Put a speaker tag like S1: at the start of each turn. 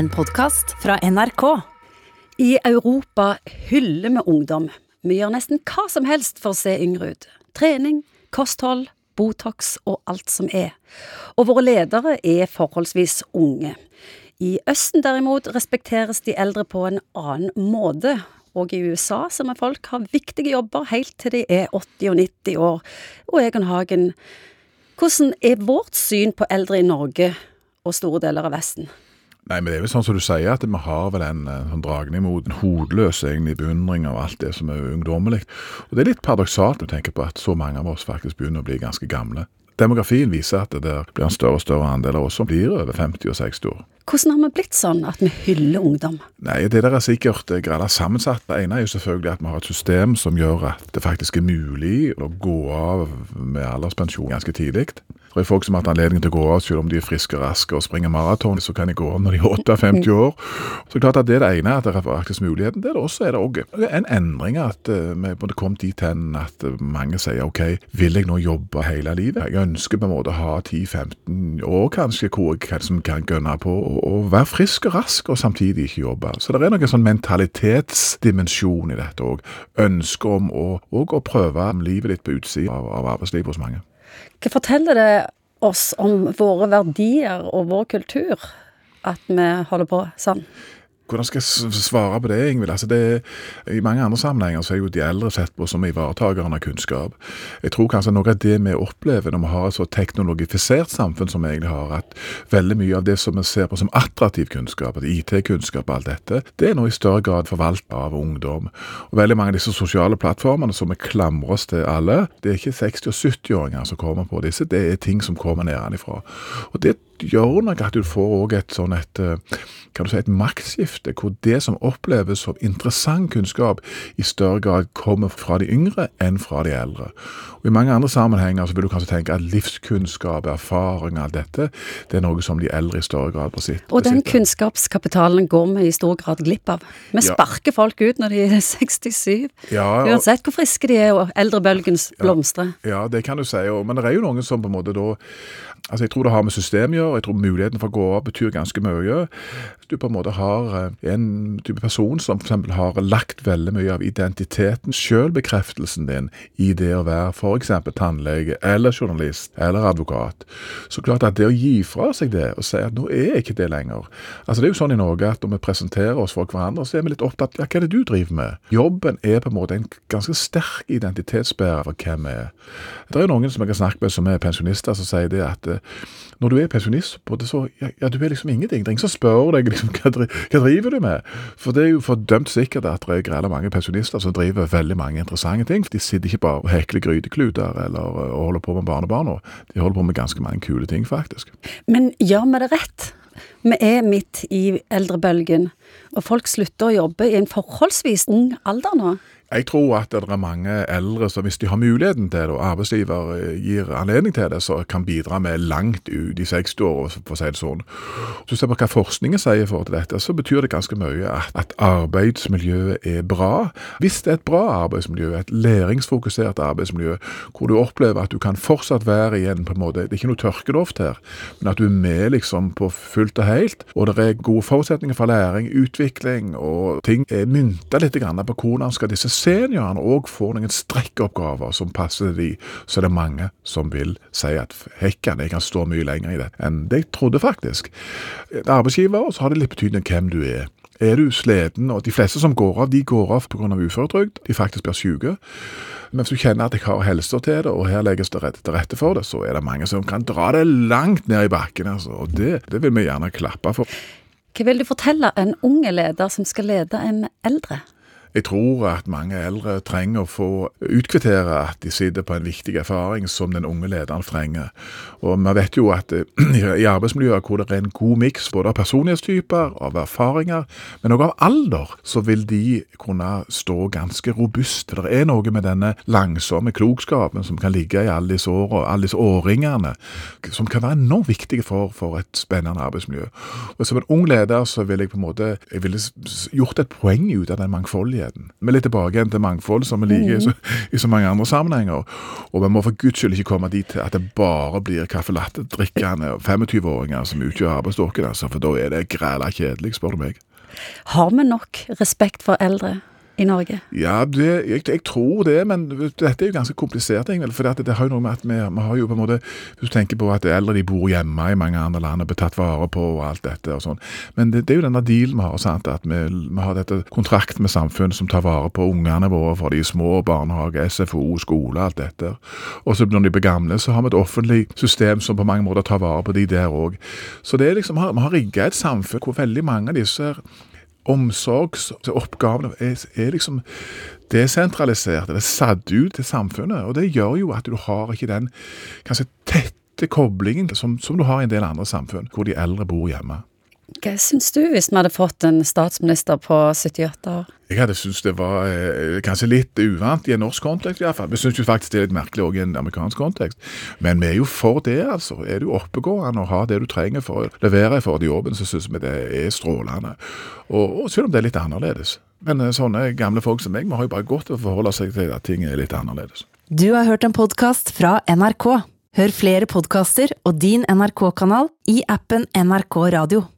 S1: en podkast fra NRK.
S2: I Europa hyller vi ungdom. Vi gjør nesten hva som helst for å se yngre ut. Trening, kosthold, Botox og alt som er. Og våre ledere er forholdsvis unge. I Østen derimot respekteres de eldre på en annen måte. Og i USA så må folk ha viktige jobber helt til de er 80 og 90 år. Og Egon Hagen, hvordan er vårt syn på eldre i Norge og store deler av Vesten?
S3: Nei, men det er vel sånn som du sier, at vi har vel en, en sånn dragning mot en hodeløs egentlig beundring av alt det som er ungdommelig. Og det er litt paradoksalt når du tenker på at så mange av oss faktisk begynner å bli ganske gamle. Demografien viser at det blir en større og større andel av oss som blir over 50 og 60 år.
S2: Hvordan har vi blitt sånn at vi hyller ungdom?
S3: Nei, Det der er sikkert grad sammensatt. Det ene er jo selvfølgelig at vi har et system som gjør at det faktisk er mulig å gå av med alderspensjon ganske tidlig. Det er folk som har hatt anledning til å gå av selv om de er friske og raske og springer maraton, så kan de gå av når de er 58 år. Så klart at Det er det ene, at det er faktisk muligheten. Det er det også er det også en endring at uh, vi kom dit hen at mange sier OK, vil jeg nå jobbe hele livet? Jeg ønsker på en måte å ha 10-15 år kanskje hvor jeg som kan gønne på å være frisk og rask og samtidig ikke jobbe. Så det er noen sånn mentalitetsdimensjon i dette òg. Ønsket om å, å prøve livet litt på utsida av, av arbeidslivet hos mange.
S2: Hva forteller det oss om våre verdier og vår kultur, at vi holder på sånn?
S3: Hvordan skal jeg svare på det, Ingvild? Altså I mange andre sammenhenger så er jo de eldre sett på som ivaretakerne av kunnskap. Jeg tror kanskje noe av det vi opplever når vi har et så teknologifisert samfunn som vi egentlig har, at veldig mye av det som vi ser på som attraktiv kunnskap, IT-kunnskap og alt dette, det er nå i større grad forvaltet av ungdom. Og Veldig mange av disse sosiale plattformene som vi klamrer oss til alle, det er ikke 60- og 70-åringer som kommer på disse, det er ting som kommer nedenfra. Og det gjør nok at du får også et sånn et, eh, kan du si, et maktskifte, hvor det som oppleves som interessant kunnskap, i større grad kommer fra de yngre enn fra de eldre. Og I mange andre sammenhenger så vil du kanskje tenke at livskunnskap, erfaring, alt dette, det er noe som de eldre i større grad besitter.
S2: Og den kunnskapskapitalen går vi i stor grad glipp av. Vi ja. sparker folk ut når de er 67, ja, og, uansett hvor friske de er og eldrebølgen blomstrer.
S3: Ja, det kan du si, men det er jo noen som på en måte da Altså, Jeg tror det har med system å gjøre. Jeg tror muligheten for å gå av betyr ganske mye. Du på en måte har eh, en type person som f.eks. har lagt veldig mye av identiteten, selvbekreftelsen din, i det å være f.eks. tannlege eller journalist eller advokat, så klart at det å gi fra seg det og si at nå er jeg ikke det lenger Altså Det er jo sånn i Norge at når vi presenterer oss for hverandre, så er vi litt opptatt ja, hva er det du driver med? Jobben er på en måte en ganske sterk identitetsbærer for hvem vi er. Det er jo noen som jeg har snakket med som er pensjonister, som sier det at når du er pensjonist, så ja, ja, du er liksom ingenting. Det er ingen som spør deg liksom, hva, hva driver du med? For det er jo fordømt sikkert at det er greit mange pensjonister som driver veldig mange interessante ting. De sitter ikke bare og hekler grytekluter eller og holder på med barnebarna. De holder på med ganske mange kule ting, faktisk.
S2: Men gjør vi det rett? Vi er midt i eldrebølgen, og folk slutter å jobbe i en forholdsvis ung alder nå.
S3: Jeg tror at det er mange eldre som hvis de har muligheten til det, og arbeidsgiver eh, gir anledning til det, så kan bidra med langt ut i 60-åra, for å si det sånn. Du ser på hva forskningen sier for dette, så betyr det ganske mye at, arbeidsmiljøet er bra. Hvis det er et bra arbeidsmiljø, et læringsfokusert arbeidsmiljø, hvor du opplever at du kan fortsatt være igjen på en måte, Det er ikke noe tørkeloft her, men at du er med liksom på fullt og helt, og det er gode forutsetninger for læring, utvikling, og ting er mynta litt på hvordan skal disse seniorene òg får noen strekkoppgaver som passer de, så er det mange som vil si at hekken, jeg kan stå mye lenger i det enn det jeg trodde, faktisk. Arbeidsgiver, så har det litt betydning hvem du er. Er du sliten, og de fleste som går av, de går av pga. uføretrygd, de faktisk blir syke. Men hvis du kjenner at jeg har helsa til det, og her legges det til rette for det, så er det mange som kan dra det langt ned i bakken. Altså. Og det, det vil vi gjerne klappe for.
S2: Hva vil du fortelle en unge leder som skal lede en eldre?
S3: Jeg tror at mange eldre trenger å få utkvittere at de sitter på en viktig erfaring som den unge lederen trenger. Og vi vet jo at eh, i arbeidsmiljøer hvor det er en god miks både av personlighetstyper, av erfaringer, men også av alder, så vil de kunne stå ganske robuste. Det er noe med denne langsomme klokskapen som kan ligge i alle disse årene, alle disse årringene, som kan være enormt viktige for, for et spennende arbeidsmiljø. Og Som en ung leder så ville jeg på en måte jeg ville gjort et poeng ut av den mangfoldige valgfriheten. Vi er litt tilbake igjen til mangfold, som vi liker i, så, i så mange andre sammenhenger. Og vi må for guds skyld ikke komme dit til at det bare blir caffè latte-drikkende 25-åringer som utgjør arbeidsstokken, altså, for da er det græla kjedelig, spør du meg.
S2: Har vi nok respekt for eldre i Norge?
S3: Ja, det, jeg, jeg, tror det, men dette er jo ganske komplisert. egentlig, for det, det, har jo noe med at vi, vi, har jo på en måte, Hvis du tenker på at eldre de bor hjemme i mange andre land og blir tatt vare på og alt dette og sånn. Men det, det, er jo denne dealen vi har. sant, At vi, vi har dette kontrakt med samfunnet som tar vare på ungene våre for de små, barnehage, SFO, skole, alt dette. Og så når de blir gamle, så har vi et offentlig system som på mange måter tar vare på de der òg. Så det er liksom, vi har rigga et samfunn hvor veldig mange av disse omsorgsoppgavene er, er liksom desentralisert, eller satt ut til samfunnet. Og det gjør jo at du har ikke den kanskje tette koblingen som, som du har i en del andre samfunn, hvor de eldre bor hjemme.
S2: Hva syns du hvis vi hadde fått en statsminister på 78 år?
S3: Jeg hadde syntes det var eh, kanskje litt uvant i en norsk kontekst, iallfall. Vi syns jo faktisk det er litt merkelig òg i en amerikansk kontekst. Men vi er jo for det, altså. Er du oppegående og har det du trenger for å levere for de jobben, så syns vi det er strålende. Og, og, selv om det er litt annerledes. Men eh, sånne gamle folk som meg, vi har jo bare godt å forholde seg til at ting er litt annerledes.
S1: Du har hørt en podkast fra NRK. Hør flere podkaster og din NRK-kanal i appen NRK Radio.